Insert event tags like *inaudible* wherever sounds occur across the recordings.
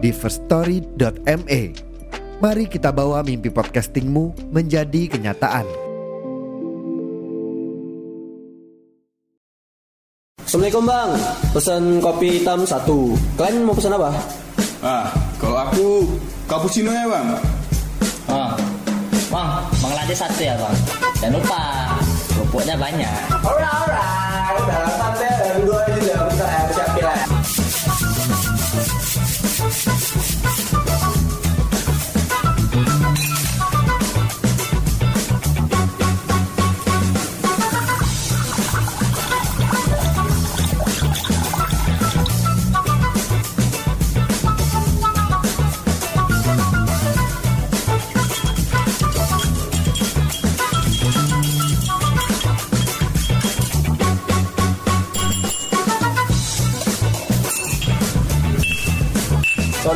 di firststory.me. Mari kita bawa mimpi podcastingmu menjadi kenyataan. Assalamualaikum bang, pesan kopi hitam satu. Kalian mau pesan apa? Ah, kalau aku cappuccino ya bang. Oh, bang, bang lade satu ya bang. Jangan lupa, kerupuknya banyak. Alright, alright. Udah santai, dua juga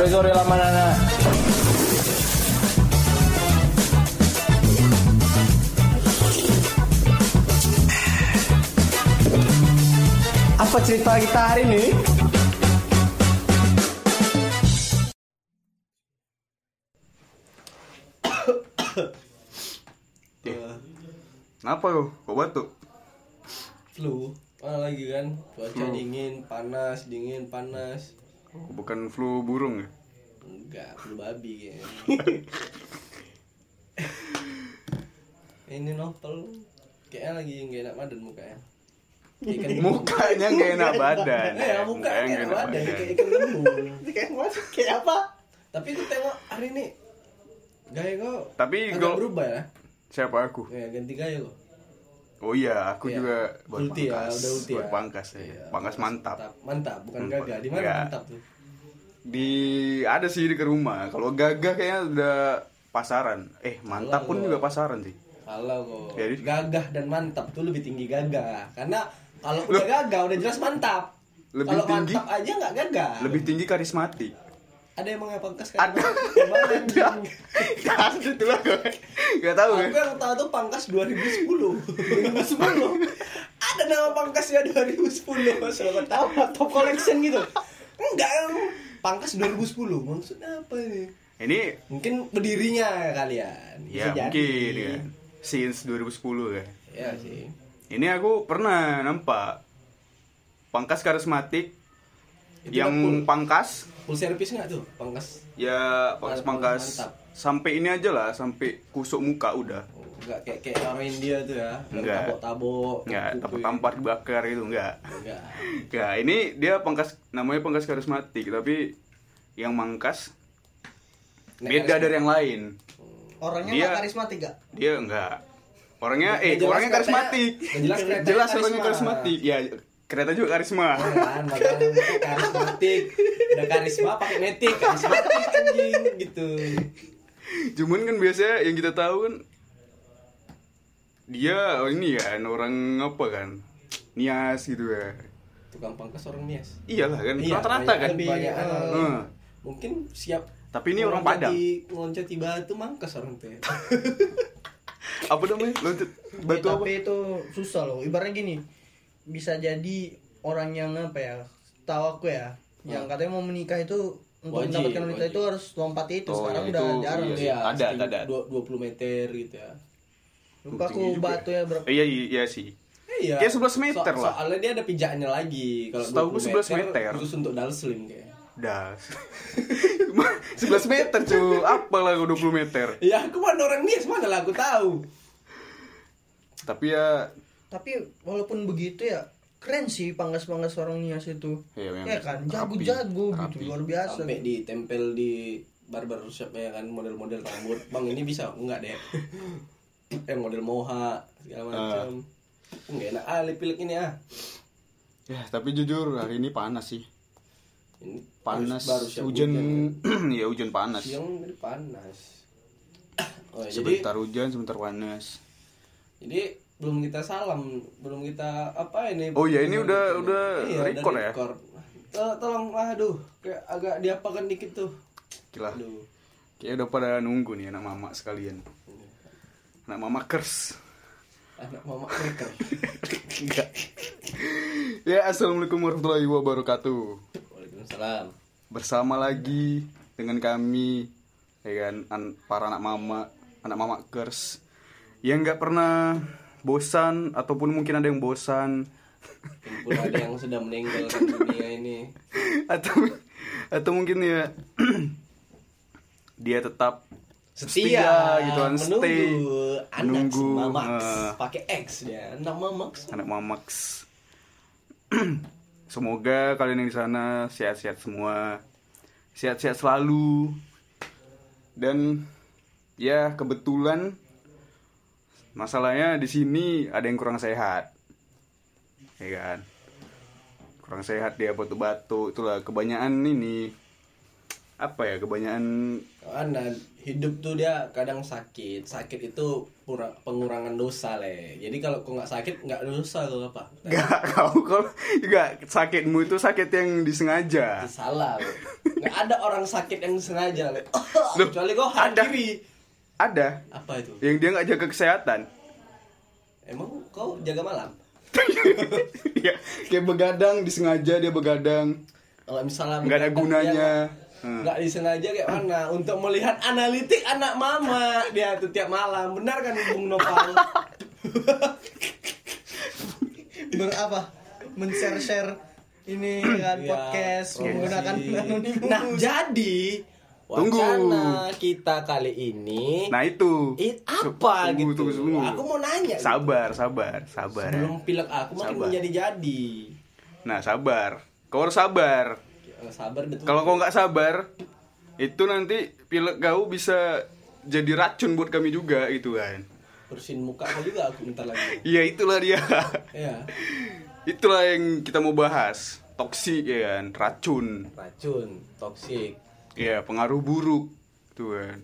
Sore sore lama nana. Apa cerita kita hari ini? Kenapa lo? Kok batuk? flu mana lagi kan cuaca dingin panas dingin panas bukan flu burung ya? Enggak flu babi kayaknya *laughs* ini novel kayaknya lagi nggak enak badan mukanya ikan. *laughs* Mukanya nggak enak badan. Eh, *laughs* ya, mukanya nggak enak badan kayak ikan lembu kayak kayak apa tapi aku tengok hari ini gaya kau Tapi agak berubah ya Siapa aku? ya ganti gaya kok Oh iya, aku Iya. juga buat ulti ya pangkas. udah ulti buat ya pangkas ya. Iya, pangkas mantap. mantap bukan Hmm, gagah di mana enggak. mantap tuh Di ada sih di ke rumah. Kalau gagah kayaknya udah pasaran. Eh, mantap pun Halo. juga pasaran sih. Kok. Jadi? Gagah dan mantap tuh lebih tinggi gagah. Karena kalau udah gagah udah jelas mantap. Lebih Kalau tinggi? mantap aja nggak gagah. Lebih tinggi karismatik. Ada yang mau pangkas Ada. kan? Ke mana anjing? Ya, itulah gue. Gak tahu Aku kan. yang tahu tuh pangkas 2010. 2010. Ada nama pangkasnya 2010. Siapa tahu top collection gitu. Enggak pangkas 2010. Maksudnya apa ini? Ini Mungkin berdirinya kalian. ya Bisa mungkin jadi. kan. Since 2010 kan. Ya sih. Ini aku pernah nampak pangkas karismatik Itu yang full- pangkas Full service nggak tuh pangkas? ya pangkas pangkas sampai ini aja lah sampai kusuk muka udah enggak kayak kayak orang India tuh ya. Enggak. Tabok-tabok. nggak kuku- tampar tampar dibakar itu enggak Enggak. Enggak, ini dia pangkas namanya pangkas karismatik tapi yang mangkas Nek beda karisma- dari yang lain. Orangnya Dia- nggak karismatik gak? dia enggak orangnya eh jelas orangnya karismatik. Jelas jelas orangnya karismatik. Ya kereta juga karisma. Kan makanya karismatik. Udah karisma pakai metik karismatik anjing gitu. Cuman kan biasanya yang kita tahu kan dia oh ini kan orang apa kan nias gitu ya. tukang pangkas orang nias Iyalah kan Iya, rata-rata kan. banyak, eh, Heeh. mungkin siap Tapi ini orang Padang. ngeloncat di batu mangkas orang tuh ya. *laughs* Apa namanya? Loncat batu apa? Tapi itu susah loh. Ibaratnya gini, bisa jadi orang yang apa ya? Tahu aku ya, yang katanya mau menikah itu untuk Wajib, mendapatkan wanita wajib. itu harus lompat itu. Oh, Sekarang ya, udah itu, jarang. iya. Iya, ada, ada. dua- 20 meter gitu ya Lupa aku Tinggi juga. batu ya berapa? Eh, Iya iya sih. Iya. Kayak 11 meter So- lah. Soalnya dia ada pijaknya lagi. Kalau Setahu gua 20 11 meter. Khusus untuk dalslim kayak. Das. *laughs* 11 meter cuy. Apa lah 20 meter. Ya aku mana orang nias mana lah aku tahu. Tapi ya Tapi walaupun begitu ya keren sih panggas-panggas orang nias itu. Iya, Ya kan, jago-jago gitu, luar biasa. Sampai ditempel di barber shop ya kan model-model rambut. Bang ini bisa enggak deh. *laughs* eh model moha segala macam. Enggak enak ah lip ini ah. ya tapi jujur hari ini panas sih. Ini panas baru hujan *clears throat* ya hujan panas Siang ini panas. Oh, jadi sebentar hujan sebentar panas jadi belum kita salam, belum kita apa ini? Oh, iya, ini udah- udah Iya, record ya? To- Tolong aduh, kayak agak diapakan dikit tuh. gila Aduh. kayak udah pada nunggu nih anak mama sekalian anak mama kers Anak mama kreker. *laughs* enggak ya assalamualaikum warahmatullahi wabarakatuh Waalaikumsalam. bersama lagi dengan kami ya kan an- para anak mama anak mama kers yang nggak pernah bosan ataupun mungkin ada yang bosan Walaupun ada yang sudah meninggalkan dunia ini. *laughs* atau atau mungkin ya *clears throat* dia tetap Setia, gitu kan. menunggu stay. anak menunggu Mamax. eh, Pakai X dia, anak Mamax. anak mamax. *clears throat* Semoga kalian yang di sana sehat-sehat semua. Sehat-sehat selalu. Dan ya kebetulan masalahnya di sini ada yang kurang sehat. Ya kan? Kurang sehat dia batu-batu itulah kebanyakan ini apa ya kebanyakan Karena hidup tuh dia kadang sakit. Sakit itu pura- pengurangan dosa le. Jadi kalau kau nggak sakit nggak dosa kau apa? Gak, kau kalau gak sakitmu itu sakit yang disengaja. Itu salah. Nggak ada orang sakit yang sengaja le. Loh, *laughs* Kecuali kau ada. Ada Apa itu? yang dia nggak jaga kesehatan. Emang kau jaga malam? *laughs* ya, kayak begadang disengaja dia begadang, Kalau misalnya nggak ada gunanya. dia Hmm. nggak disengaja kayak mana untuk melihat analitik anak mama dia tuh tiap malam benar kan Bung Nopal *laughs* Berapa? Men-share-share ini kan Iya, podcast promosi. menggunakan anonimus. nah jadi Tunggu. wacana kita kali ini Nah itu. it, apa Tunggu, gitu tunggu dulu. aku mau nanya Sabar, sabar, sabar. ya. belum pilek aku makin Sabar. menjadi jadi Nah sabar. Kau harus sabar. Sabar betul Kalau kau nggak sabar, itu nanti pilek kau bisa jadi racun buat kami juga gitu kan. bersihin muka kau juga aku bentar lagi *laughs* Iya itulah dia. ya itulah yang kita mau bahas. Toksik ya kan, racun. racun toksik Iya, pengaruh buruk tuh kan.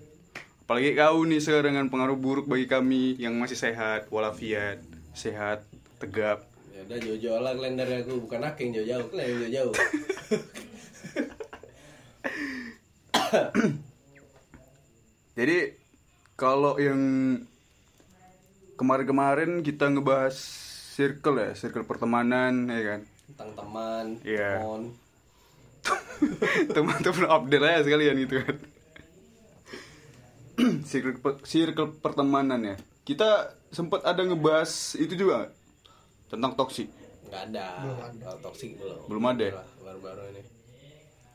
Apalagi kau nih sekarang dengan pengaruh buruk bagi kami yang masih sehat, walafiat, sehat, tegap. ya udah jauh-jauh lah kalian dari aku bukan aku yang jauh-jauh kalian yang jauh-jauh *laughs* *coughs* Jadi kalau yang kemarin-kemarin kita ngebahas circle ya, circle pertemanan ya kan. tentang teman Iya. teman *laughs* Teman-teman update aja sekalian gitu kan. *coughs* circle circle pertemanan ya. Kita sempat ada ngebahas itu juga tentang toksik. nggak ada kalau toksik belum Belum ada ya? baru-baru ini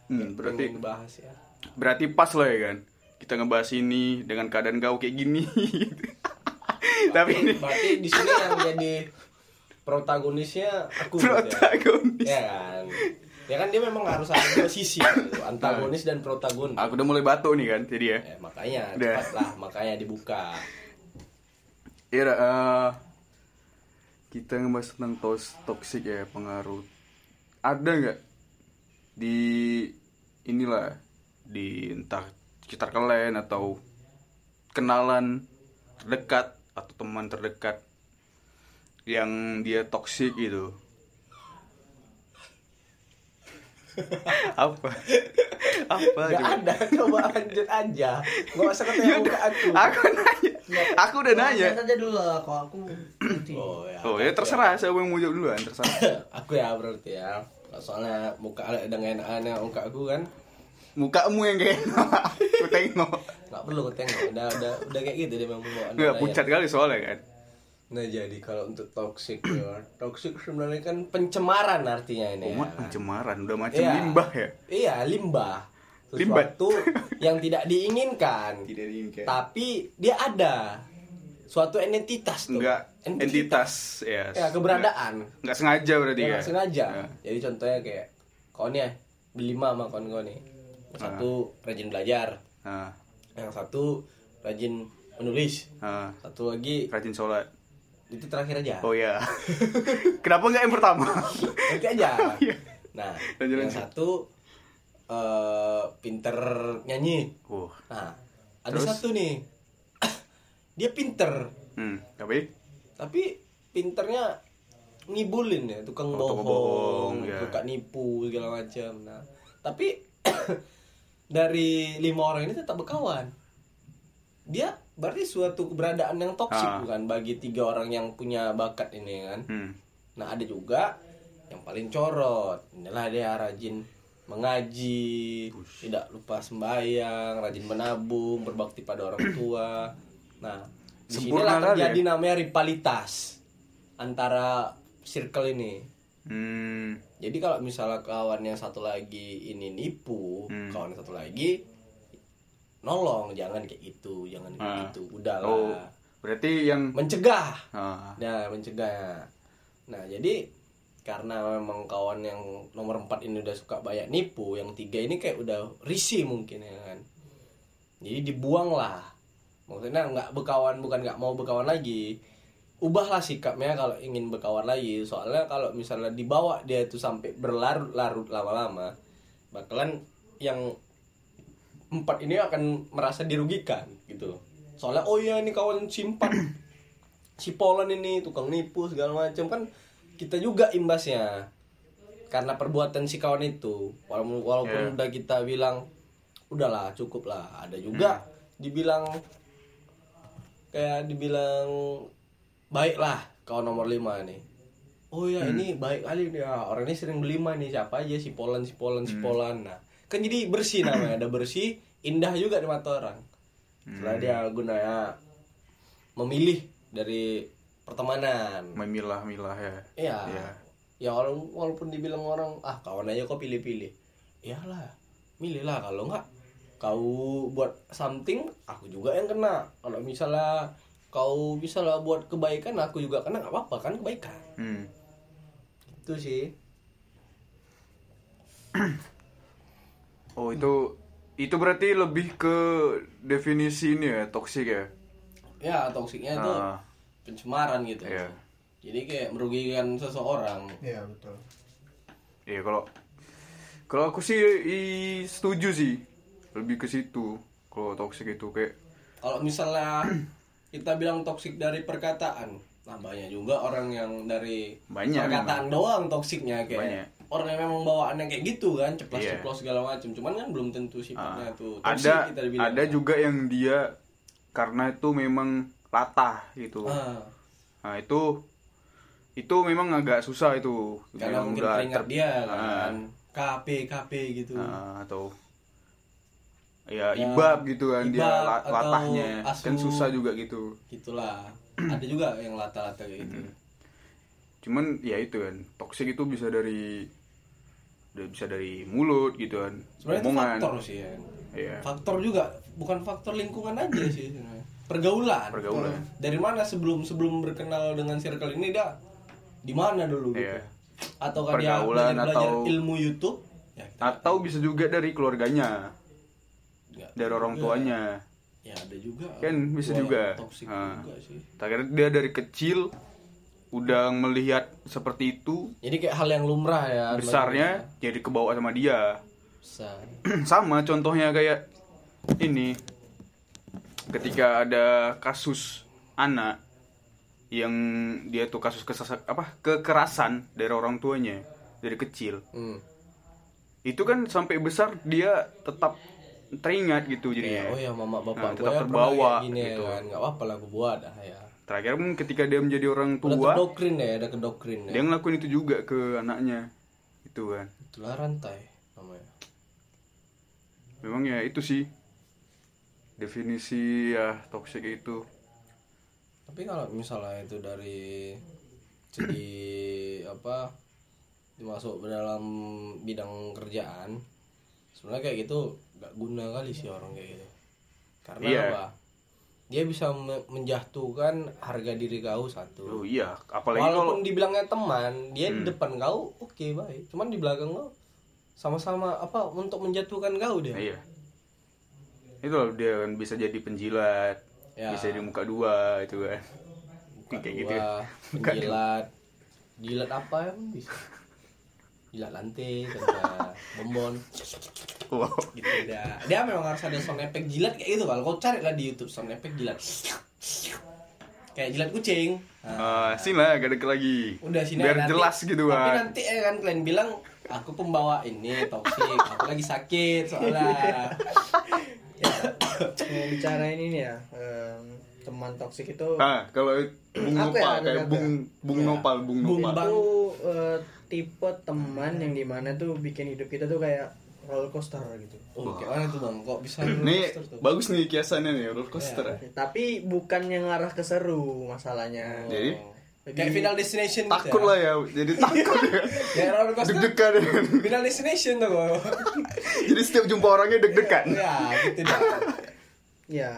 Hmm, berarti Pengen bahas ya berarti pas lah ya kan. Kita ngebahas ini dengan keadaan kau kayak gini. *laughs* Tapi ini berarti di sini yang jadi protagonisnya aku gitu ya. protagonis. ya kan ya kan dia memang harus ada dua sisi gitu. antagonis dan protagonis Aku udah mulai batuk nih kan, jadi ya. ya, makanya Udah. cepatlah makanya dibuka Iya, dah, eh, kita ngebahas tentang tos toxic ya pengaruh. Ada nggak di inilah di entah sekitar kalian atau kenalan terdekat atau teman terdekat yang dia toksik gitu. apa? apa? Gak coba? ada, coba lanjut aja Gak usah *laughs* ketemu aku Aku nanya. Aku udah nanya. Lihat aja dulu lah kalau aku. Oh ya, Oh ya terserah siapa yang mau jawab duluan terserah. *laughs* Aku ya berarti ya Soalnya muka ada dengan aneh muka aku kan Mukamu yang kayak *laughs* aku tengok. Gak perlu aku tengok, udah, udah, udah kayak gitu dia memang bawa Nggak pucat kali soalnya kan. Nah jadi kalau untuk toxic ya Toxic sebenarnya kan pencemaran artinya ini Oh, ya. pencemaran udah macam Iya. limbah ya. Iya limbah Limbah. Sesuatu *laughs* yang tidak diinginkan Tidak diinginkan. Tapi dia ada Suatu entitas tuh Enggak entitas ya. Ya keberadaan Enggak sengaja berarti Ya, ya. nggak sengaja. Ya. Jadi contohnya kayak kau nih ya, berlima sama kawan kau nih. Yang satu rajin belajar, Nah, yang satu rajin menulis, nah, satu lagi rajin sholat. itu terakhir aja. Oh ya. *laughs* Kenapa enggak yang pertama? *laughs* Nanti aja. *laughs* Iya. Nah, Lanjut, yang lanjut. satu eh, pinter nyanyi Wah. nah ada Terus? satu nih *coughs* dia pinter Hmm, tapi tapi pinternya ngibulin ya tukang Oh, tukang bohong, bohong, ya. suka nipu segala macam nah tapi *coughs* *coughs* dari lima orang ini tetap berkawan. Dia berarti suatu keberadaan yang toksik Ah. bukan? Bagi tiga orang yang punya bakat ini kan? Hmm. nah ada juga yang paling corot. Inilah dia rajin mengaji tidak lupa sembahyang rajin menabung berbakti pada orang *clears throat* tua. Nah di sinilah kali terjadi ya. namanya rivalitas antara circle ini Hmm. jadi kalau misalnya kawan yang satu lagi ini nipu Hmm. kawan yang satu lagi nolong jangan kayak gitu jangan kayak Ah. gitu udahlah Oh, berarti yang mencegah ah, Nah, mencegah. Nah, jadi karena memang kawan yang nomor 4 ini udah suka banyak nipu, yang tiga ini kayak udah risih mungkin ya kan. Jadi dibuang lah. Maksudnya nggak berkawan bukan nggak mau berkawan lagi. Ubahlah sikapnya kalau ingin berkawan lagi. Soalnya kalau misalnya dibawa dia itu sampai berlarut-larut lama-lama, bakalan yang empat ini akan merasa dirugikan gitu. Soalnya oh iya ini kawan simpan *clears throat* si Polan ini tukang nipu segala macam kan kita juga imbasnya karena perbuatan si kawan itu walaupun walaupun Yeah. udah kita bilang udahlah cukup lah ada juga dibilang kayak dibilang baiklah kawan nomor 5 nih oh ya ini baik kali dia orang ini sering beli nih siapa aja si Polan si Polan si Polan nah kan jadi bersih namanya. Ada bersih indah juga di mata orang. Setelah dia gunanya memilih dari pertemanan. Memilah-milah ya. Iya. Iya. Ya walaupun, walaupun dibilang orang ah kawan aja kok pilih-pilih. Iyalah, milihlah. Kalau enggak kau buat something aku juga yang kena. Kalau misalnya kau bisa lah buat kebaikan aku juga kena nggak apa-apa kan kebaikan. Hmm. Itu sih. Oh, itu itu berarti lebih ke definisi ini ya, toksik ya. Ya toksiknya itu Ah, pencemaran gitu. iya. Jadi kayak merugikan seseorang. Iya betul. Iya, kalau kalau aku sih i- setuju sih. Lebih ke situ. Kalau toksik itu kayak Kalau misalnya kita bilang toksik dari perkataan, nah banyak juga orang yang dari Banyak perkataan doang toksiknya kayak Banyak. orang yang memang bawaannya kayak gitu kan, ceplos Iya. ceplos segala macam. Cuman kan belum tentu sifatnya Ah, tuh toksik ada kita bilang. ada juga yang dia karena itu memang latah gitu. Ah, Nah, itu itu memang agak susah itu. karena Memang mungkin teringat ter- dia Ah, kan, KP KP gitu. ah, atau ya, Ya, ibab gitu kan dia ibab latahnya asu. kan susah juga gitu. Gitulah. *clears throat* ada juga yang lata-lata kayak gitu. Cuman ya itu kan toksik itu bisa dari bisa dari mulut gitu kan. Sebenarnya omongan. faktor sih ya. Iya. Faktor juga, bukan faktor lingkungan aja sih. Pergaulan. Pergaulan. Dari mana sebelum sebelum berkenal dengan circle ini dia di mana dulu gitu. Iya. Atau kan dia Pergaulan belajar, belajar atau- ilmu YouTube? Ya, Atau bisa juga dari keluarganya, nggak dari orang juga. tuanya. Ya ada juga. Kan bisa juga. Toxic Ah. juga sih. Akhirnya dia dari kecil udah melihat seperti itu, Jadi kayak hal yang lumrah ya. besarnya jadi kebawa sama dia. Besar. *clears throat* sama contohnya kayak ini ketika ada kasus anak yang dia tuh kasus kesasa, apa kekerasan dari orang tuanya dari kecil Hmm. itu kan sampai besar dia tetap teringat gitu Kayak, jadinya oh ya mama bapak Nah, gue tetap ya terbawa, gini gitu. ya kan. Nggak apa-apa lah gue buat dah ya. terakhir pun ketika dia menjadi orang Udah tua kedokrin ya, udah kedokrin ya. dia ngelakuin itu juga ke anaknya itu kan Itulah rantai namanya. memang ya itu sih definisi ya toxic itu Tapi kalau misalnya itu dari segi *clears throat* apa dimasuk ke dalam bidang kerjaan, sebenarnya kayak gitu gak guna kali sih orang kayak gitu. Karena Iya. apa? Dia bisa me- menjatuhkan harga diri kau satu. oh iya apalagi kalau Walaupun dibilangnya teman, dia di Hmm. depan kau oke baik, cuman di belakang kau sama-sama apa untuk menjatuhkan kau dia. Iya. Itu loh, dia kan bisa jadi penjilat, Ya. bisa di muka dua itu kan. Muka kayak dua, gitu ya. *laughs* Dua. penjilat jilat apa yang bisa jilat lantai tanpa bombon Wow. gitu dia dia memang harus ada sound effect jilat kayak gitu kalau kau cari lah di YouTube sound effect jilat kayak jilat kucing Ah, sini lah gak deket lagi. udah sini Biar nanti- jelas gitu tapi kan. nanti ya kan kalian bilang aku pembawa ini toksik aku lagi sakit soalnya mau bicara ini nih ya em, teman toksik itu Ah, kalau Bung ya, Nopal ada kayak? Bung Bung Ya. Nopal, Bung Bung Nopal. Bang. itu eh, tipe teman yang di mana tuh bikin hidup kita tuh kayak roller coaster gitu oh kayak mana tuh bang kok bisa Nih roller coaster tuh? bagus nih kiasannya nih roller coaster. Ya. ya. tapi bukan yang arah ke seru masalahnya Jadi kayak final destination gitu takut ya. lah ya, jadi takut ya. *laughs* kayak roller coaster Deg-degan. final destination tuh kok *laughs* jadi setiap jumpa orangnya deg-degan. ya gitu dah *laughs* ya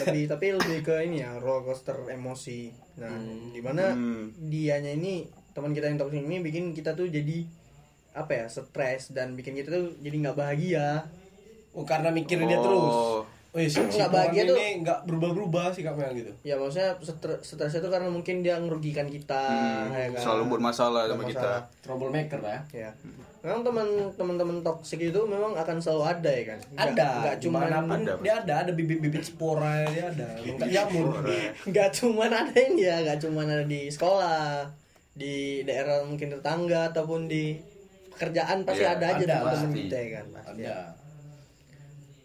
lebih tapi lebih ke ini ya roller coaster emosi nah di mana Hmm. dianya ini teman kita yang toxic ini bikin kita tuh jadi apa ya stres dan bikin kita tuh jadi nggak bahagia. Oh karena mikirin dia Oh. terus Wih, si, si Nggak bahagia tuh- ini nggak berubah-berubah sikapnya gitu. Ya maksudnya stre- stresnya tuh karena mungkin dia ngerugikan kita Hmm, ya kan? selalu buat masalah sama kita. troublemaker lah ya? Ya memang teman teman-teman toxic itu memang akan selalu ada ya kan? Nggak- ada. nggak cuma Ada, dia ada ada bibit-bibit spora dia ada. Nggak jamur nggak cuma ada ini ya nggak cuma ada di sekolah di daerah mungkin tetangga ataupun di pekerjaan pasti Iya, ada aja ada, teman-teman kita ya kan? Pasti ada.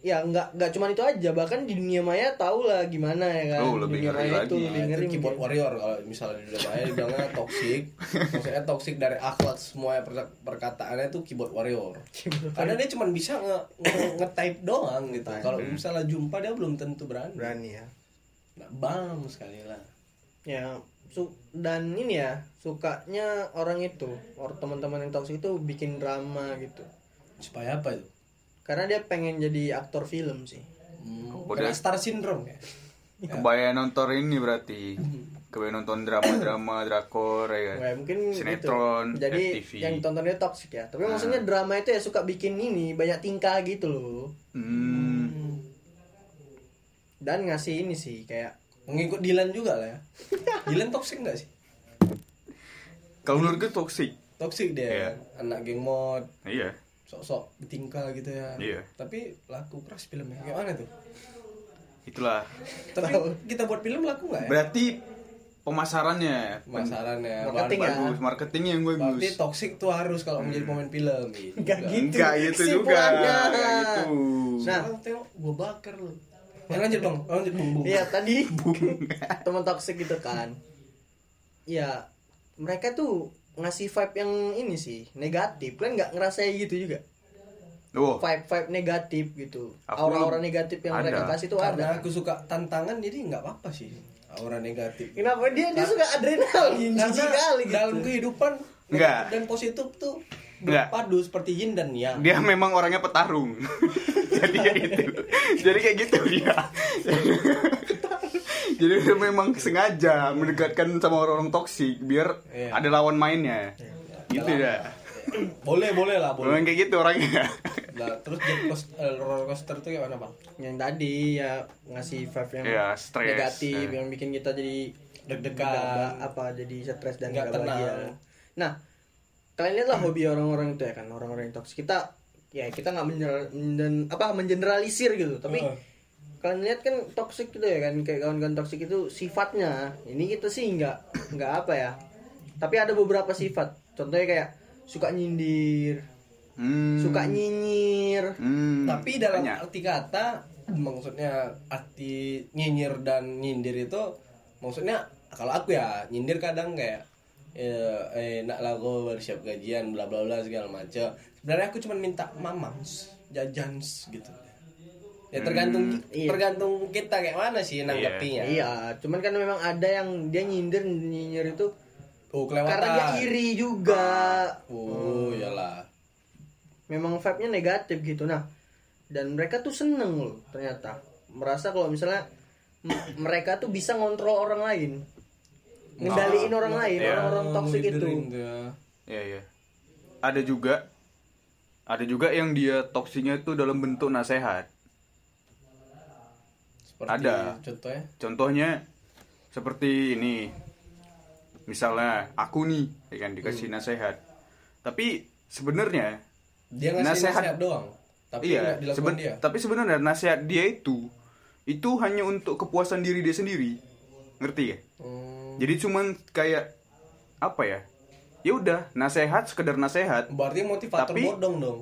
ya. Nggak nggak cuma itu aja bahkan di dunia maya tahu lah gimana ya kan? Oh, lebih dunia maya itu lagi. lebih ngeri itu keyboard mungkin. warrior kalau misalnya di dunia maya bilangnya *laughs* toxic. Maksudnya toxic dari akhlak semua per- perkataannya itu keyboard warrior. Karena dia cuma bisa nge, nge- nge-type doang gitu. Kalau misalnya jumpa dia belum tentu berani. Berani ya. Nah, bam sekali lah. Ya su dan ini ya sukanya orang itu orang teman-teman yang toxic itu bikin drama gitu supaya apa itu karena dia pengen jadi aktor film sih hmm, Udah. kena star syndrome ya Kebayang nonton ini berarti. *laughs* Kebayang nonton drama-drama, drakor ya kan. Nggak, mungkin Sinetron, gitu. jadi FTV. yang tontonnya toxic ya tapi maksudnya drama itu ya suka bikin ini banyak tingkah gitu loh Hmm. dan ngasih ini sih kayak mengikut Dilan juga lah ya *laughs* Dilan toxic nggak sih Kalau menurut gue toxic. toxic dia Iya. anak geng mod Iya. sok-sok bertingkah gitu ya Iya. tapi laku keras filmnya kayak mana tuh Itulah. tapi kita buat film laku nggak ya Berarti pemasarannya, pemasarannya Marketing ya. bagus, marketingnya yang berarti bagus. toxic tuh harus kalau menjadi pemain film Nggak gitu. Enggak gitu juga. Nggak gitu. Nah. nah tengok gua bakar lu ya, lanjut bang lanjut. Bung bung Iya tadi teman toxic gitu kan. Ya mereka tuh ngasih vibe yang ini sih negatif. Kan nggak ngerasain gitu juga? Oh, vibe vibe negatif gitu. Aura-aura negatif yang ada. mereka kasih tuh karena ada. aku suka tantangan jadi nggak apa-apa sih aura negatif. Kenapa? Dia dia suka adrenalin karena kali gitu. dalam kehidupan Nggak. dan positif tuh. Berpadu seperti yin dan yang dia memang orangnya petarung. *laughs* Jadi kayak gitu. Jadi kayak gitu dia. Jadi dia memang sengaja mendekatkan sama orang-orang toksik biar Iya. ada lawan mainnya. Gitu ya. boleh boleh lah boleh Memang kayak gitu orangnya. Nah, terus coaster, eh, roller coaster tuh kayak mana bang? yang tadi ya ngasih vibe yang Iya, stres. negatif Eh. yang bikin kita jadi Deg-degan. apa jadi stres dan Nggak bahagia tenang. nah kalian lihatlah hobi orang-orang itu ya kan orang-orang yang toksik kita ya kita nggak men- apa mengeneralisir gitu tapi Heeh. kalian lihat kan toksik gitu ya kan kayak kawan-kawan toksik itu sifatnya ini kita sih nggak nggak apa ya tapi ada beberapa sifat contohnya kayak suka nyindir Hmm. suka nyinyir Hmm. Tapi dalam Banyak. arti kata maksudnya arti nyinyir dan nyindir itu maksudnya kalau aku ya nyindir kadang kayak eh, eh nak lah kau bersiap gajian bla bla bla segala macam. Sebenarnya aku cuma minta mamams, jajans gitu. Ya tergantung iya. tergantung kita kayak mana sih nanggapinya. iya cuman kan memang ada yang dia nyindir nyinyir itu Oh, kelewatan. karena dia iri juga Oh, iyalah. memang vibe-nya negatif gitu nah dan mereka tuh seneng loh ternyata merasa kalau misalnya mereka tuh bisa ngontrol orang lain ngendaliin orang lain iya. orang-orang toksik itu ya. Iya, iya. Ada juga ada juga yang dia toksiknya itu dalam bentuk nasehat. Seperti Ada. contohnya Contohnya seperti ini. Misalnya aku nih, ya kan dikasih Hmm. nasehat. Tapi sebenarnya dia ngasih Nasehat. nasihat doang. tapi iya seben- dia tapi sebenarnya nasihat dia itu itu hanya untuk kepuasan diri dia sendiri ngerti ya Hmm, jadi cuman kayak apa ya? Ya udah nasehat sekedar nasehat. Berarti motivator Tapi- bodong dong.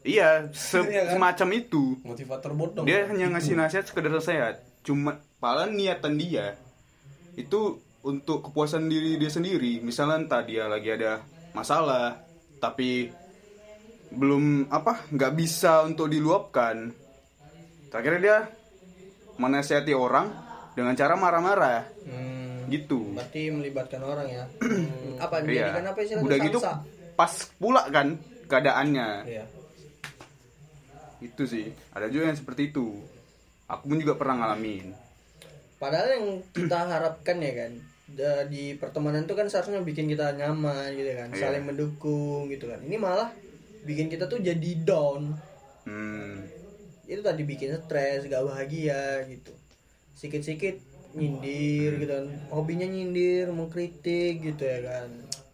iya se- Iya kan? semacam itu. Motivator bodong. Dia Gitu. hanya ngasih nasihat sekedar nasihat cuma paling niatan dia itu untuk kepuasan diri dia sendiri. Misalnya entah dia lagi ada masalah tapi belum apa nggak bisa untuk diluapkan. Akhirnya dia menasihati orang dengan cara marah-marah. Hmm, gitu berarti melibatkan orang ya. Hmm, *clears throat* *clears throat* apa iya menjadikan apa istilahnya udah gitu salsa? pas pula kan keadaannya Iya. itu sih ada juga yang seperti itu aku pun juga pernah ngalamin Padahal yang kita *clears throat* harapkan ya kan di pertemanan itu kan seharusnya bikin kita nyaman gitu kan, Iya. saling mendukung gitu kan. Ini malah bikin kita tuh jadi down. hmm. Itu tadi bikin stres, gak bahagia gitu. Sikit-sikit nyindir gitu kan. Hobinya nyindir, mengkritik gitu ya kan.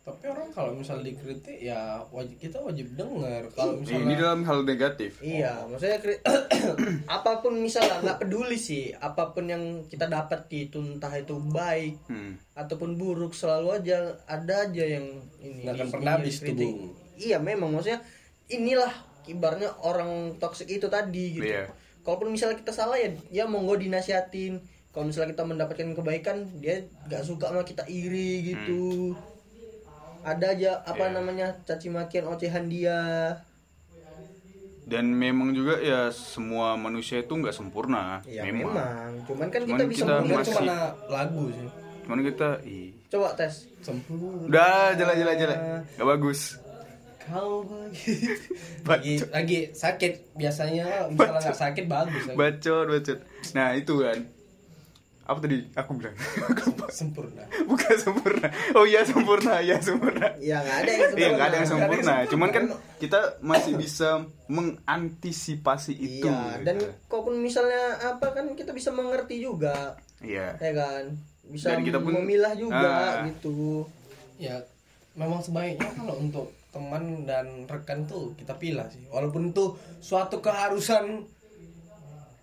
tapi orang kalau misal dikritik ya wajib kita wajib dengar kalau ini misalnya dalam hal negatif Iya, maksudnya kri- *coughs* apa pun misalnya nggak peduli sih, apa pun yang kita dapat itu entah itu baik hmm. ataupun buruk selalu aja ada aja yang ini Nggak akan pernah habis tuh, kritik. Iya memang maksudnya inilah kibarnya orang toksik itu tadi gitu. Iya. Kalaupun misalnya kita salah ya ya monggo dinasihatin. Kalau misalnya kita mendapatkan kebaikan dia nggak suka sama kita iri gitu. Ada aja apa Hmm. Iya. namanya caci makian ocehan dia. dan memang juga ya semua manusia itu nggak sempurna Ya memang. memang. Cuman kan Cuman kita bisa kita masih- cuma lagu sih cuman kita ih Coba tes. sempurna udah jela jela jela nggak bagus kau begitu lagi, *laughs* lagi sakit biasanya misalnya nggak sakit bagus lagi. bacot bacot nah itu kan apa tadi aku bilang *laughs* sempurna bukan sempurna oh iya sempurna ya sempurna Ya nggak ada yang sempurna. Iya nggak ada yang sempurna, cuman kan kita masih bisa mengantisipasi itu. Iya, dan gitu. kalaupun misalnya apa kan kita bisa mengerti juga, Iya. ya kan? Bisa Dan kita pun- memilah juga Ah. gitu. ya memang sebaiknya kalau untuk teman dan rekan tuh kita pilih sih walaupun itu suatu keharusan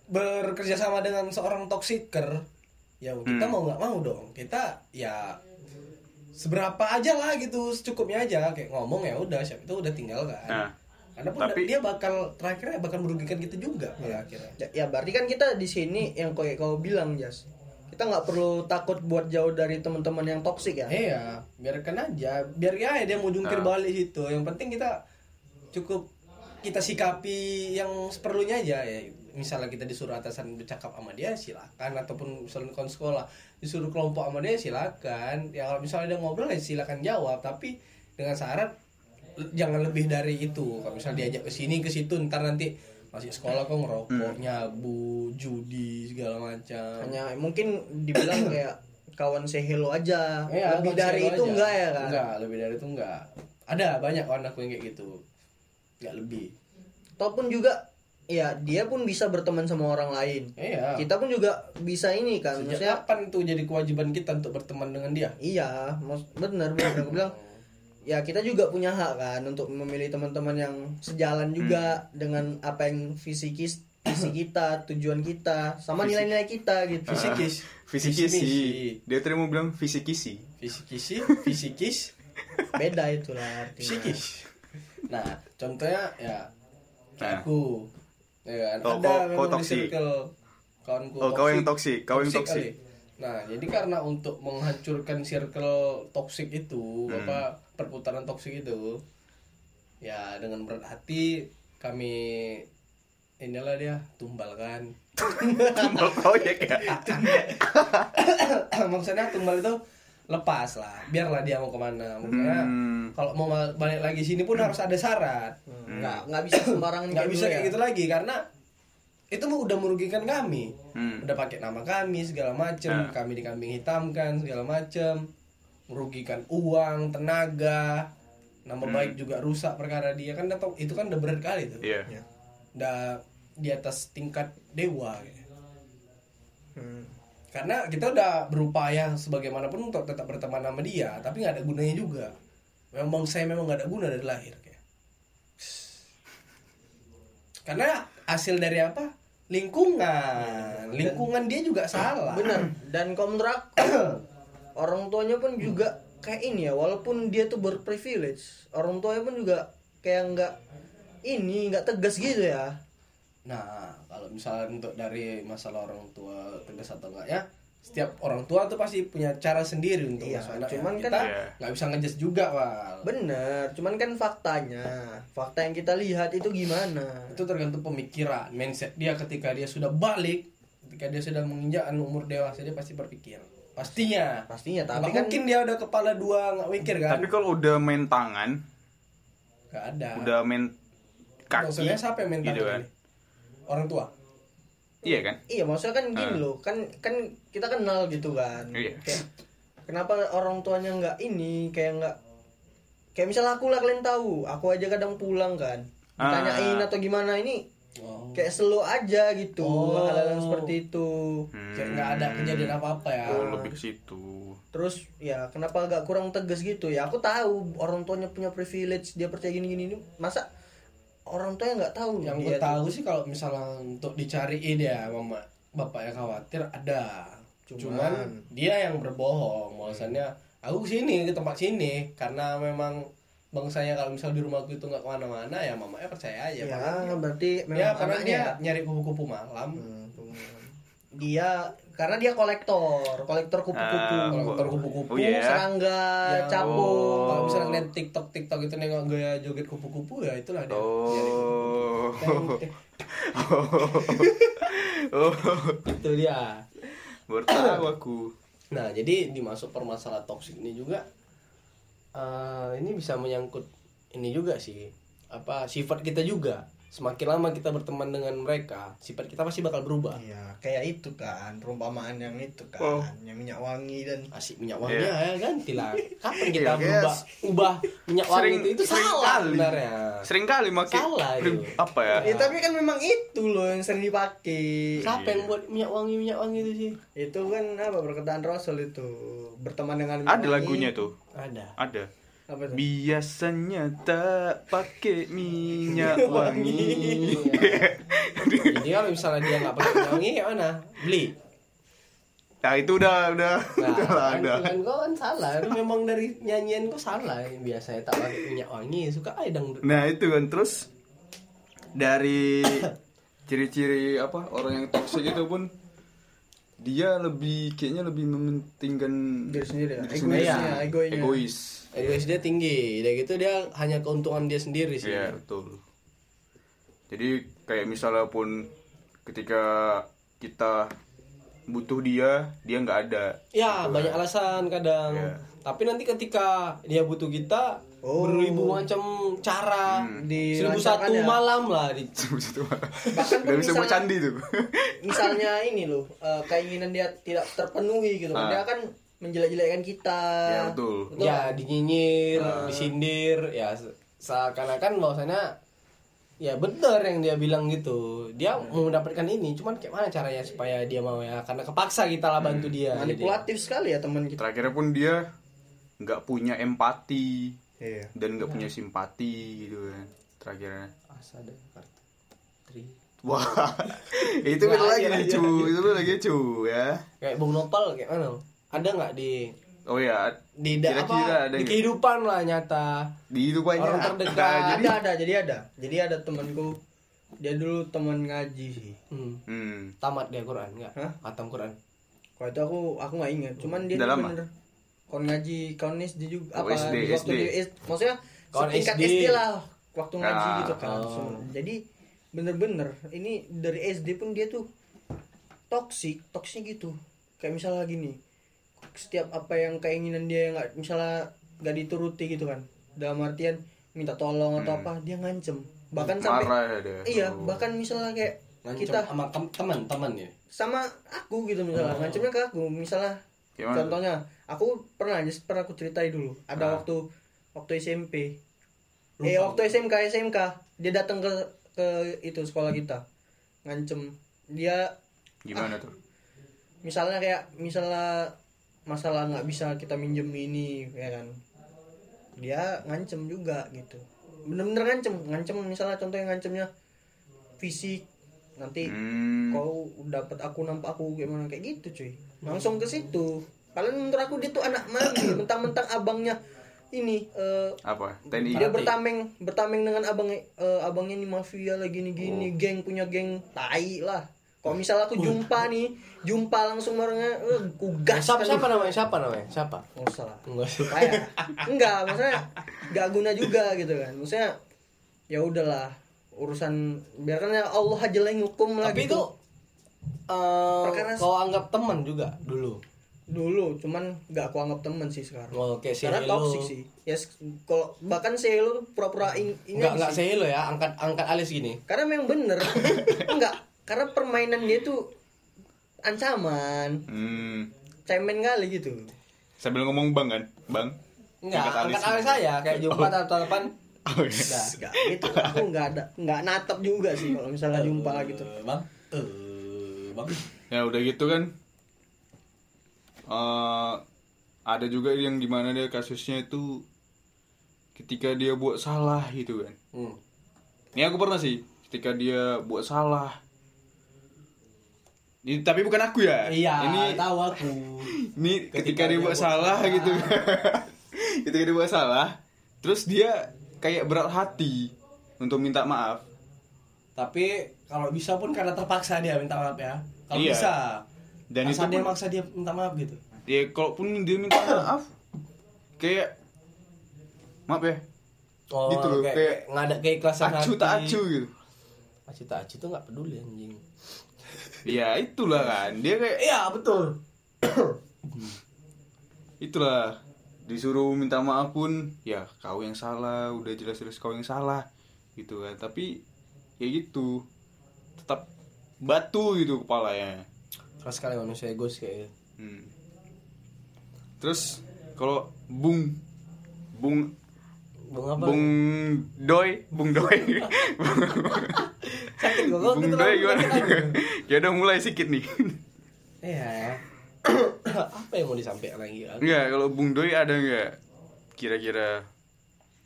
bekerja sama dengan seorang toxiker ya kita Hmm. mau nggak mau dong kita ya seberapa aja lah gitu secukupnya aja kayak ngomong ya udah siapa itu udah tinggal kan Nah, karena pun tapi- dia bakal terakhirnya bakal merugikan kita juga pada akhirnya Ya, ya berarti kan kita di sini yang kayak kau bilang Jas, kita nggak perlu takut buat jauh dari teman-teman yang toksik ya. Iya, biarkan aja. Biar aja dia mau jungkir Nah. balik situ. Yang penting kita cukup kita sikapi yang seperlunya aja ya. Misalnya kita disuruh atasan bercakap sama dia silakan ataupun misalnya kon sekolah disuruh kelompok sama dia silakan. Ya kalau misalnya dia ngobrol ya silakan jawab tapi dengan syarat jangan lebih dari itu. Kalau misalnya diajak ke sini ke situ ntar nanti masih sekolah kok ngerokok, nyabu, judi segala macam. Hanya mungkin dibilang *clears throat* kayak kawan say hello aja. Iya, Lebih dari itu aja. enggak ya kan? Enggak, lebih dari itu enggak. Ada banyak kawan aku yang kayak gitu. Enggak lebih. Ataupun juga ya dia pun bisa berteman sama orang lain. Iya. Kita pun juga bisa ini kan. Sejak Maksudnya kapan itu jadi kewajiban kita untuk berteman dengan dia? Iya, benar benar aku bilang. Ya kita juga punya hak kan untuk memilih teman-teman yang sejalan juga dengan apa yang fisikis visi kita, tujuan kita, sama nilai-nilai kita gitu. *laughs* Fisikis. fisikis. Dia tadi mau bilang fisikisi. Fisikisi, fisikis, *laughs* Beda itulah artinya. psikis. Nah, contohnya ya Nah. aku. Ya kan? Oh, Ada kau- kau toksik. kawanku. Oh, kau yang toksik, kau yang toksik. kali. Nah, jadi karena untuk menghancurkan circle toksik itu, Hmm. apa perputaran toksik itu, ya dengan berat hati kami inilah dia tumbalkan. *laughs* Tumbal proyek ya. *laughs* Maksudnya tumbal itu lepas lah, biarlah dia mau ke mana. Maksudnya Hmm. kalau mau balik lagi sini pun harus ada syarat. Nggak nggak bisa *coughs* sembarangan nggak bisa kayak ya. gitu lagi karena itu mah udah merugikan kami Hmm. udah pakai nama kami segala macem Nah. kami dikambing hitamkan segala macem merugikan uang tenaga nama Hmm. baik juga rusak perkara dia kan datang itu kan udah berat kali tuh Iya. udah di atas tingkat dewa gitu. Hmm. Karena kita udah berupaya sebagaimanapun untuk tetap berteman sama dia tapi nggak ada gunanya juga. Memang saya memang nggak ada guna dari lahir kayak. Karena hasil dari apa? Lingkungan. Lingkungan dia juga salah. Bener dan aku *coughs* orang tuanya pun juga kayak ini ya walaupun dia tuh berprivilege orang tuanya pun juga kayak nggak ini nggak tegas gitu ya. Nah, kalau misalnya untuk dari masalah orang tua tegas atau enggak ya, setiap orang tua tuh pasti punya cara sendiri untuk Iya, ngasuh anaknya. cuman kan- kita Iya. nggak bisa ngejudge juga, Wal. bener cuman kan faktanya fakta yang kita lihat itu gimana Itu tergantung pemikiran, mindset dia ketika dia sudah balik, ketika dia sudah menginjak umur dewasa dia pasti berpikir. Pastinya. pastinya Tapi kan mungkin dia udah kepala dua nggak mikir kan? Tapi kalau udah main tangan, Nggak ada. udah main kaki, Maksudnya siapa yang minta gitu kan? Ini? Orang tua. Iya kan? iya maksudnya kan gini Ah. loh kan kan kita kenal gitu kan Iya. kayak kenapa orang tuanya nggak ini kayak nggak kayak misalnya aku lah kalian tahu aku aja kadang pulang kan Ah. tanyain atau gimana ini Oh. kayak slow aja gitu Oh. hal-hal yang seperti itu Kayak nggak ada kejadian apa-apa ya. Oh, lebih ke situ. terus ya kenapa agak kurang tegas gitu ya aku tahu orang tuanya punya privilege dia percaya gini gini masa orang tuanya nggak tahu yang gue tahu sih kalau misalnya untuk dicariin ya mama bapak yang khawatir ada. Cuman- cuman, dia yang berbohong bahwasannya aku sini ke tempat sini. Karena memang bangsanya kalau misal di rumahku itu nggak ke mana-mana ya mamanya percaya aja ya berarti ya memang karena anaknya dia nyari kupu-kupu malam. Hmm, dia karena dia kolektor kolektor kupu-kupu Ah, kolektor kupu-kupu Oh, iya. serangga yang capung kalau misalnya ngeliat tiktok tiktok itu nengok gaya joget kupu-kupu ya itulah dia Oh. kupu-kupu. *laughs* oh. itu dia Baru tahu aku. Nah, jadi dimasuk permasalahan toksik ini juga eh, ini bisa menyangkut ini juga sih. Apa sifat kita juga. Semakin lama kita berteman dengan mereka, sifat kita pasti bakal berubah. Iya, kayak itu kan, perumpamaan yang itu kan, Oh. yang minyak wangi dan Asik minyak wanginya ya gantilah. Kapan kita Iya, kayak berubah ubah minyak wangi sering- itu itu sering salah kali. sebenarnya. Sering kali make Salah itu. apa ya? Ya, tapi kan memang itu loh yang sering dipakai. Siapa yang buat minyak wangi minyak wangi itu sih? Itu kan apa perkataan Rasul itu berteman dengan minyak Ada wangi. lagunya tuh. Ada. Ada. Apa tuh? Biasanya tak pakai minyak *laughs* wangi. Jadi kalau misalnya dia nggak pakai minyak wangi ya mana? Beli. Nah itu udah udah Nah, udah lah, kan, udah. kan kau kan salah. Itu memang dari nyanyian kau salah. Biasanya tak pakai minyak wangi, suka aja dangdut. Nah itu kan terus dari ciri-ciri apa orang yang toksik itu pun dia lebih kayaknya lebih mementingkan Diri sendiri ya? diri Egois sendiri. ya, egoisnya. egois Egois dia tinggi. Udah gitu dia hanya keuntungan dia sendiri sih. Iya betul. Jadi kayak misalnya pun ketika kita butuh dia, dia nggak ada. Ya, banyak alasan kadang. Iya. Tapi nanti ketika dia butuh kita, Oh. beribu macam cara. Di Seribu satu ya? malam lah. Di... *laughs* Bahkan Gak pun bisa buat misalnya- candi tuh. *laughs* misalnya ini loh eh, keinginan dia tidak terpenuhi gitu kan Ah. dia akan menjelek-jelekkan kita ya betul. ya, dinyinyir, Ah. disindir. Ya, se- seakan-akan bahwasanya ya benar yang dia bilang gitu. Dia mau mendapatkan ini, cuman kayak mana caranya supaya dia mau ya? Karena kepaksa kita lah bantu dia. Jadi- manipulatif sekali ya teman kita Terakhirnya pun dia nggak punya empati iya dan nggak punya simpati gitu kan. Terakhirnya. Asa ada kartu. Tri. Wah, *laughs* itu beda lagi nih cu, itu lagi cu ya. Kayak Bung Nopal kayak mana? Ada nggak di Oh ya, di da- Kira-kira apa ada di kehidupan lah nyata di itu banyak. Orang terdekat. Nah, jadi, ada ada jadi ada jadi ada temanku dia dulu teman ngaji sih hmm, hmm, tamat dia Quran nggak Hah? hatam Quran kalau itu aku aku nggak ingat cuman dia Udah tuh lama? bener kawan ngaji kawan SD juga Oh, apa SD, di waktu SD. di SD maksudnya Kawan setingkat SD. SD. lah waktu ngaji Ah. gitu kan Oh. Jadi bener-bener ini dari SD pun dia tuh toksik toksik gitu kayak misalnya gini setiap apa yang keinginan dia nggak misalnya nggak dituruti gitu kan dalam artian minta tolong atau apa dia ngancem bahkan sampai marah dia. iya Oh. bahkan misalnya kayak Ngancem kita sama tem- teman-teman ya sama aku gitu misalnya ngancemnya ke aku misalnya Gimana? contohnya aku pernah aja pernah aku ceritain dulu. Ada Ah. waktu waktu SMP eh waktu SMK SMK dia datang ke ke itu sekolah kita. Ngancem. Dia Gimana tuh? misalnya kayak misalnya masalah nggak bisa kita minjem ini ya kan? Dia ngancem juga gitu. Bener-bener ngancem. Ngancem misalnya contohnya ngancemnya fisik. Nanti Hmm. kau dapat aku nampak aku gimana? Kayak gitu cuy langsung ke situ. Kalian menurut aku dia tuh anak mami *coughs* mentang-mentang abangnya ini eh, Apa? TNI. dia bertameng bertameng dengan abang eh, abangnya nih mafia lagi nih gini Oh. geng punya geng tai lah. Kalau misalnya aku jumpa nih jumpa langsung orangnya eh, ku gas siapa kan. siapa namanya? Siapa namanya? Siapa? Nggak usah lah. Enggak kayak enggak maksudnya enggak guna juga gitu kan. Maksudnya ya udahlah urusan biarkan ya Allah aja lah yang hukum lah tapi gitu. itu eh, Perkara- kau anggap teman juga dulu? Dulu cuman nggak aku anggap temen sih sekarang. Oh, kayak si karena toxic sih. Ya s- kalau bahkan Helo tuh pura-pura in- ini enggak sih. sehelo ya angkat angkat alis gini. Karena memang bener. *laughs* Enggak karena permainan dia tuh ancaman. Hmm. cemen kali gitu. Sambil ngomong bang kan? Bang. enggak Angkat angkat alis. alis saya kayak jumpa tatapan *laughs* Oh, iya. enggak enggak gitu. Aku enggak ada enggak natap juga sih kalau misalnya jumpa gitu. Eh, bang. Eh bang Ya udah gitu kan. eh ada juga yang di mana dia kasusnya itu ketika dia buat salah gitu kan. hmm. Ini aku pernah sih ketika dia buat salah. Ini tapi bukan aku ya. iya Ini tahu aku *laughs* ini ketika, Ketika dia dia buat buat salah salah. gitu. *laughs* ketika dia buat salah, terus dia kayak berat hati untuk minta maaf. Tapi kalau bisa pun karena terpaksa dia minta maaf ya kalau Iya. bisa Dan itu dia pun- maksa dia minta maaf gitu Ya kalaupun dia minta maaf kayak maaf ya. oh Gitu loh, kayak, kayak kayak nggak ada keikhlasan Acu tak hati. acu gitu. acu tak acu tuh nggak peduli anjing Ya itulah kan. Dia kayak iya betul itulah disuruh minta maaf pun ya kau yang salah udah jelas-jelas kau yang salah gitu kan tapi ya gitu. Tetap batu gitu kepalanya. Keras sekali manusia egois kayak gitu. Hmm. terus kalau bung bung bung apa? Bung doi bung doi. Sakit bung doi gimana? *laughs* ya udah mulai sedikit nih. Iya. *coughs* Apa yang mau disampaikan lagi? Enggak, kalau Bung Doi ada nggak kira-kira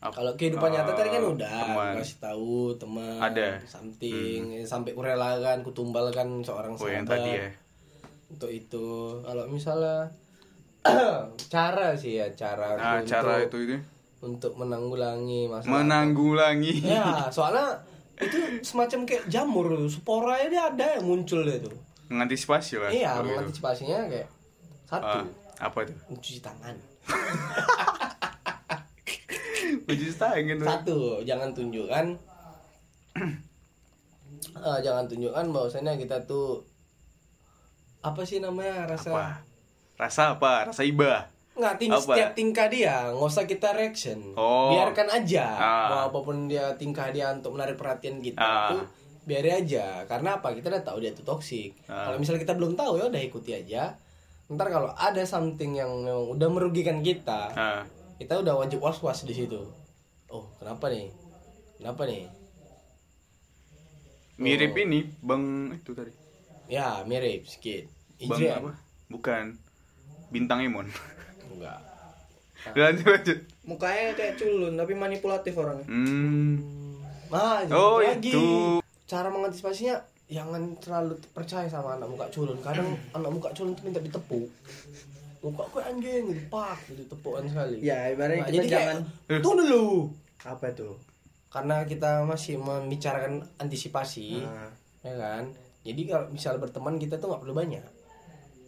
kalau kehidupan nyata tadi kan eh, udah teman. kasih tahu teman Ada. something sampai kurelakan kutumbalkan seorang Oh yang tadi ya. untuk itu kalau misalnya *clears throat* cara sih ya cara Nah, untuk, cara itu itu untuk menanggulangi masalah menanggulangi. ya *laughs* soalnya itu semacam kayak jamur spora dia ada yang muncul dia tuh Mengantisipasi lah. iya gitu. mengantisipasinya kayak satu Ah, apa itu? mencuci tangan *laughs* Uji tangan. satu jangan tunjukkan *clears throat* eh, jangan tunjukkan bahwasannya kita tuh apa sih namanya rasa Apa? Rasa apa? Rasa iba. nggak ting Apa? setiap tingkah dia nggak usah kita reaction Oh. biarkan aja Ah. mau apa pun dia tingkah dia untuk menarik perhatian kita Ah. tuh biarin aja karena apa kita udah tahu dia tuh toksik Ah. kalau misalnya kita belum tahu ya udah ikuti aja ntar kalau ada something yang memang udah merugikan kita Nah, kita udah wajib was was di situ oh kenapa nih kenapa nih mirip Oh. ini Bang itu tadi. ya mirip sedikit Bang Ijrian. apa? Bukan. Bintang Emon. enggak *laughs* lanjut lanjut. mukanya kayak culun tapi manipulatif orangnya Hmm. Nah, Oh, lagi. itu. Cara mengantisipasinya jangan terlalu percaya sama anak muka culun. Kadang *clears throat* anak muka culun tuh minta ditepuk. Muka gue anjing gitu, pak, gitu tepukan sekali. ya ibaratnya Nah, kita jadi jangan kayak, tunggu dulu. apa itu Karena kita masih membicarakan antisipasi, Nah. ya kan. Jadi kalau misal berteman kita tuh nggak perlu banyak,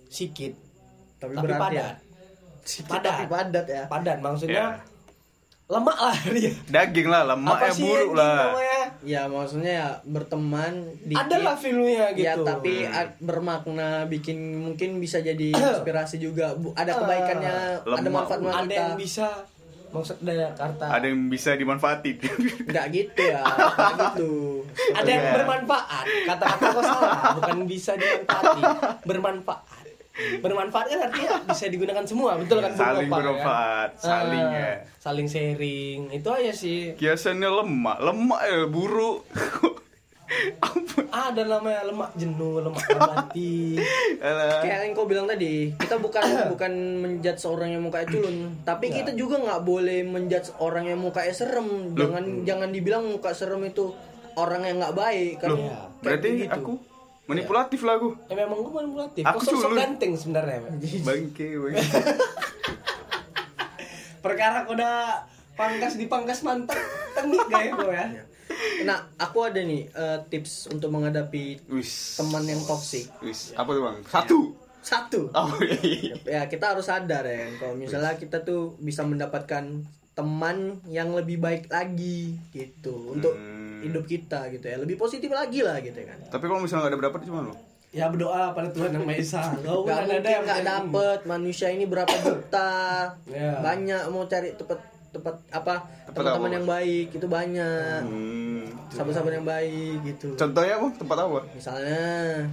sikit, tapi, tapi berarti padat. ya Sikit Padat. tapi padat ya Padat maksudnya Ya. lemak lah dia. Daging lah, lemak Apa ya sih buruk lah. namanya? Ya maksudnya ya berteman dikit Ada lah filmnya gitu. ya tapi Hmm. bermakna bikin mungkin bisa jadi *clears throat* inspirasi juga Bu, ada kebaikannya ada Lemak. manfaat manfaat ada yang bisa maksud dari kata Ada yang bisa dimanfaatin. *laughs* nggak gitu ya nggak gitu ada yang Iya. bermanfaat kata-kata kau salah bukan bisa dimanfaati bermanfaat bermanfaat kan artinya bisa digunakan semua betul kan saling Kopang, bermanfaat, kan? saling Ah, ya. saling sharing itu aja sih Kiasannya lemak, lemak ya buruk. *laughs* ada namanya lemak jenuh lemak *laughs* Alah. kayak yang kau bilang tadi kita bukan *coughs* bukan menjudge seorang yang mukanya culun tapi kita juga nggak boleh menjudge orang yang mukanya serem jangan jangan dibilang muka serem itu orang yang nggak baik kan Loh, berarti begitu. aku manipulatif lah aku. Eh, memang gue manipulatif. Aku Kok sok-sok culun. ganteng sebenarnya. *laughs* Bangke, bangke. *laughs* Perkara kau udah pangkas di pangkas mantap, tengik gak ya ya? nah aku ada nih eh, tips untuk menghadapi teman yang toksik Wis, apa tuh, Bang? Satu. satu Oh, iya. ya kita harus sadar ya kalau misalnya kita tuh bisa mendapatkan teman yang lebih baik lagi gitu untuk Hmm. Hidup kita gitu ya. Lebih positif lagi lah gitu kan. Tapi kalau misalnya nggak ada berdapat cuma lo. Ya berdoa pada Tuhan yang Maha Esa. Kau Gak kan mungkin ada yang nggak dapet. Manusia ini berapa juta? Ya. banyak mau cari tempat tempat apa? Tempat teman-teman yang baik. Itu banyak. Hmm. Sahabat-sahabat yang baik gitu Contohnya apa? Tempat apa? misalnya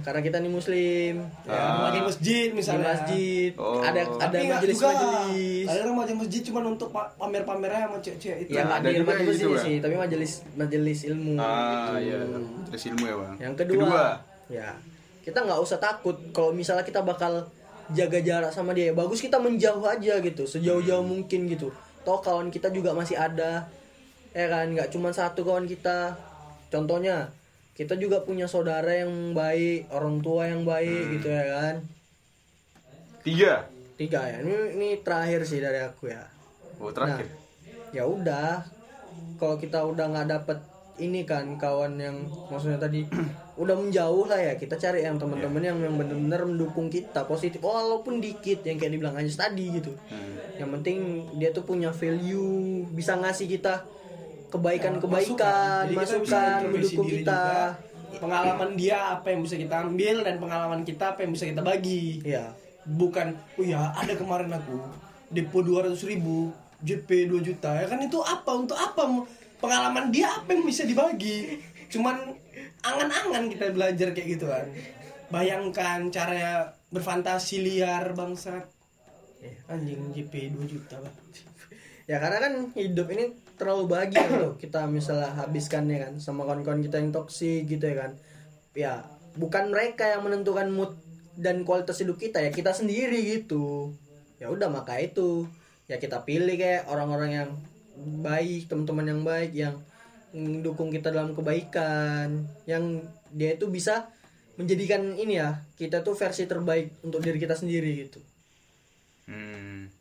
karena kita nih muslim Ya, Ah. lagi masjid di misalnya. masjid Oh. ada ada majelis juga. majelis Ada orang majelis masjid cuma untuk pa- pamer-pamernya sama cewek-cewek itu. ya nggak ada di majelis gitu, sih tapi majelis majelis ilmu Ah, gitu. iya. Terus ilmu ya, Bang. yang kedua, ya kita nggak usah takut kalau misalnya kita bakal jaga jarak sama dia bagus kita menjauh aja gitu sejauh-jauh Hmm. mungkin gitu toh kawan kita juga masih ada ya kan nggak cuma satu kawan kita contohnya kita juga punya saudara yang baik orang tua yang baik Hmm. gitu ya kan? Tiga. tiga ya. Ini ini terakhir sih dari aku ya. Oh, terakhir. ya udah. Kalau kita udah nggak dapet ini kan kawan yang maksudnya tadi *clears throat* udah menjauh lah ya kita cari yang teman-teman yang yang benar-benar mendukung kita positif. Walaupun dikit yang kayak dibilang Anjas tadi gitu. Yang penting dia tuh punya value bisa ngasih kita kebaikan-kebaikan masukan introspeksi mendukung kita juga. Pengalaman dia apa yang bisa kita ambil dan pengalaman kita apa yang bisa kita bagi. ya Bukan, oh ya ada kemarin aku depo 200 ribu, JP 2 juta. Ya kan itu apa? Untuk apa? Pengalaman dia apa yang bisa dibagi? Cuman angan-angan kita belajar kayak gitu kan. Bayangkan cara berfantasi liar bangsat. Anjing JP 2 juta, Bang. ya karena kan hidup ini terlalu bahagia loh *coughs* kita misalnya habiskannya kan sama kawan-kawan kita yang toksik gitu ya kan. Ya bukan mereka yang menentukan mood dan kualitas hidup kita ya kita sendiri gitu. Ya udah maka itu. Ya kita pilih kayak orang-orang yang baik teman-teman yang baik yang mendukung kita dalam kebaikan yang dia itu bisa menjadikan ini ya kita tuh versi terbaik untuk diri kita sendiri gitu. Hmm.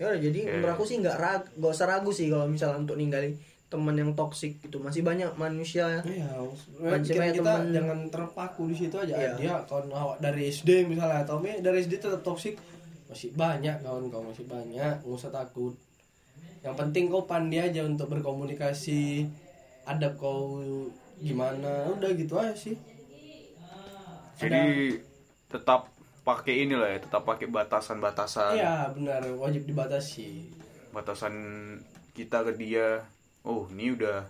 Ya udah jadi Oke. menurut aku sih nggak rag nggak usah ragu sih kalau misalnya untuk ninggalin teman yang toksik gitu masih banyak manusia Iya, Banyak kita, kita temen. jangan terpaku di situ aja. Iya. Dia kawan awak dari SD misalnya atau me dari SD tetap toksik masih banyak kawan kau masih banyak, nggak usah takut. Yang penting kau pandai aja untuk berkomunikasi, adab kau gimana, udah gitu aja sih. Jadi tetap pakai ini lah ya, tetap pakai batasan-batasan. Iya benar wajib dibatasi. Batasan kita ke dia. Oh, ini udah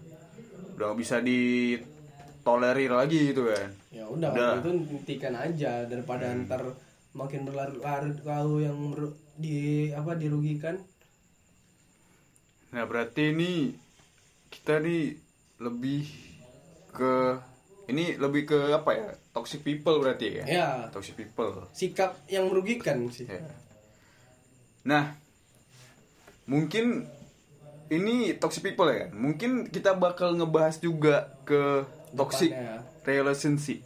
udah nggak bisa ditolerir lagi gitu kan. Ya udah, Udah. itu hentikan aja daripada ntar makin berlarut-larut kau yang di apa dirugikan. Nah, berarti ini kita nih lebih ke ini lebih ke apa ya? Toxic people berarti ya? Ya, Toxic people. sikap yang merugikan sih. Ya. Nah, mungkin ini toxic people ya kan? Mungkin kita bakal ngebahas juga ke toxic Depannya. relationship.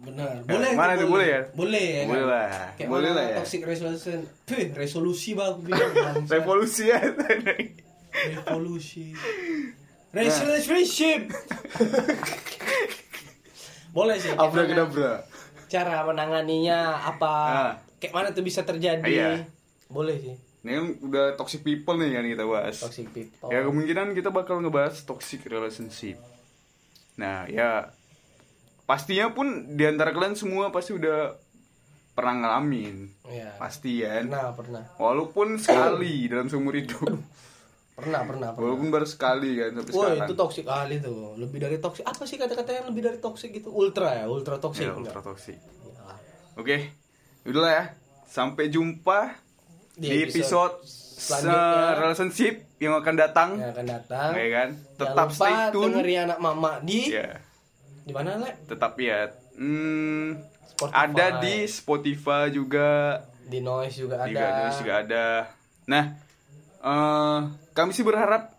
Benar. Ya, Boleh. mana tuh, tuh, boleh ya? Boleh ya. Boleh kan? lah. Kayak Boleh mana lah ya. Toxic resolution. Puh, resolusi bang. *laughs* Revolusi ya. Revolusi. Relationship. *laughs* boleh sih. kayak Abra mana kedabra. Cara menanganinya apa? Ah. Kayak mana tuh bisa terjadi? Iya. Boleh sih. Ini kan udah toxic people nih kan kita bahas. Toxic people. Ya kemungkinan kita bakal ngebahas toxic relationship. Nah ya pastinya pun di antara kalian semua pasti udah pernah ngalamin, Iya. pasti ya. Pernah, pernah. Walaupun sekali dalam seumur hidup, *laughs* Pernah, pernah, pernah. walaupun baru sekali kan Wah sekarang. itu toxic kali tuh Lebih dari toxic Apa sih kata-kata yang lebih dari toxic gitu Ultra ya Ultra toxic Ya, ultra toxic. Iyalah. Oke, udahlah ya. Sampai jumpa Di di, episode episode, relationship yang akan datang. Yang akan datang Ya kan? Jangan Tetap lupa stay tune. dengerin anak mama di Ya. di mana le tetap ya hmm, Spotify. ada di Spotify juga di noise juga di ada Gadis juga ada nah eh, kami sih berharap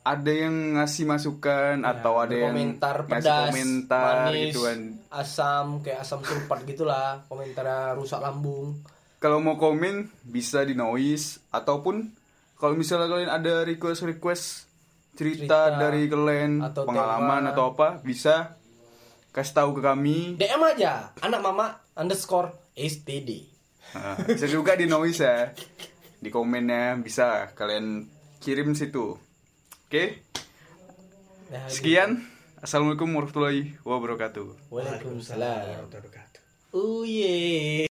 ada yang ngasih masukan atau ada yang komentar ngasih pedas komentar manis gitu kan. asam kayak asam sulfat gitulah komentar rusak lambung. Kalau mau komen bisa di noise ataupun kalau misalnya kalian ada request request cerita, Cerita dari kalian atau pengalaman tema. atau apa bisa kasih tahu ke kami. DM aja anak mama underscore std Nah, bisa juga di noise ya *laughs* di komennya bisa kalian kirim situ. Oke? Nah, sekian. Assalamualaikum warahmatullahi wabarakatuh. Waalaikumsalam. Wabarakatuh. Oh yeah.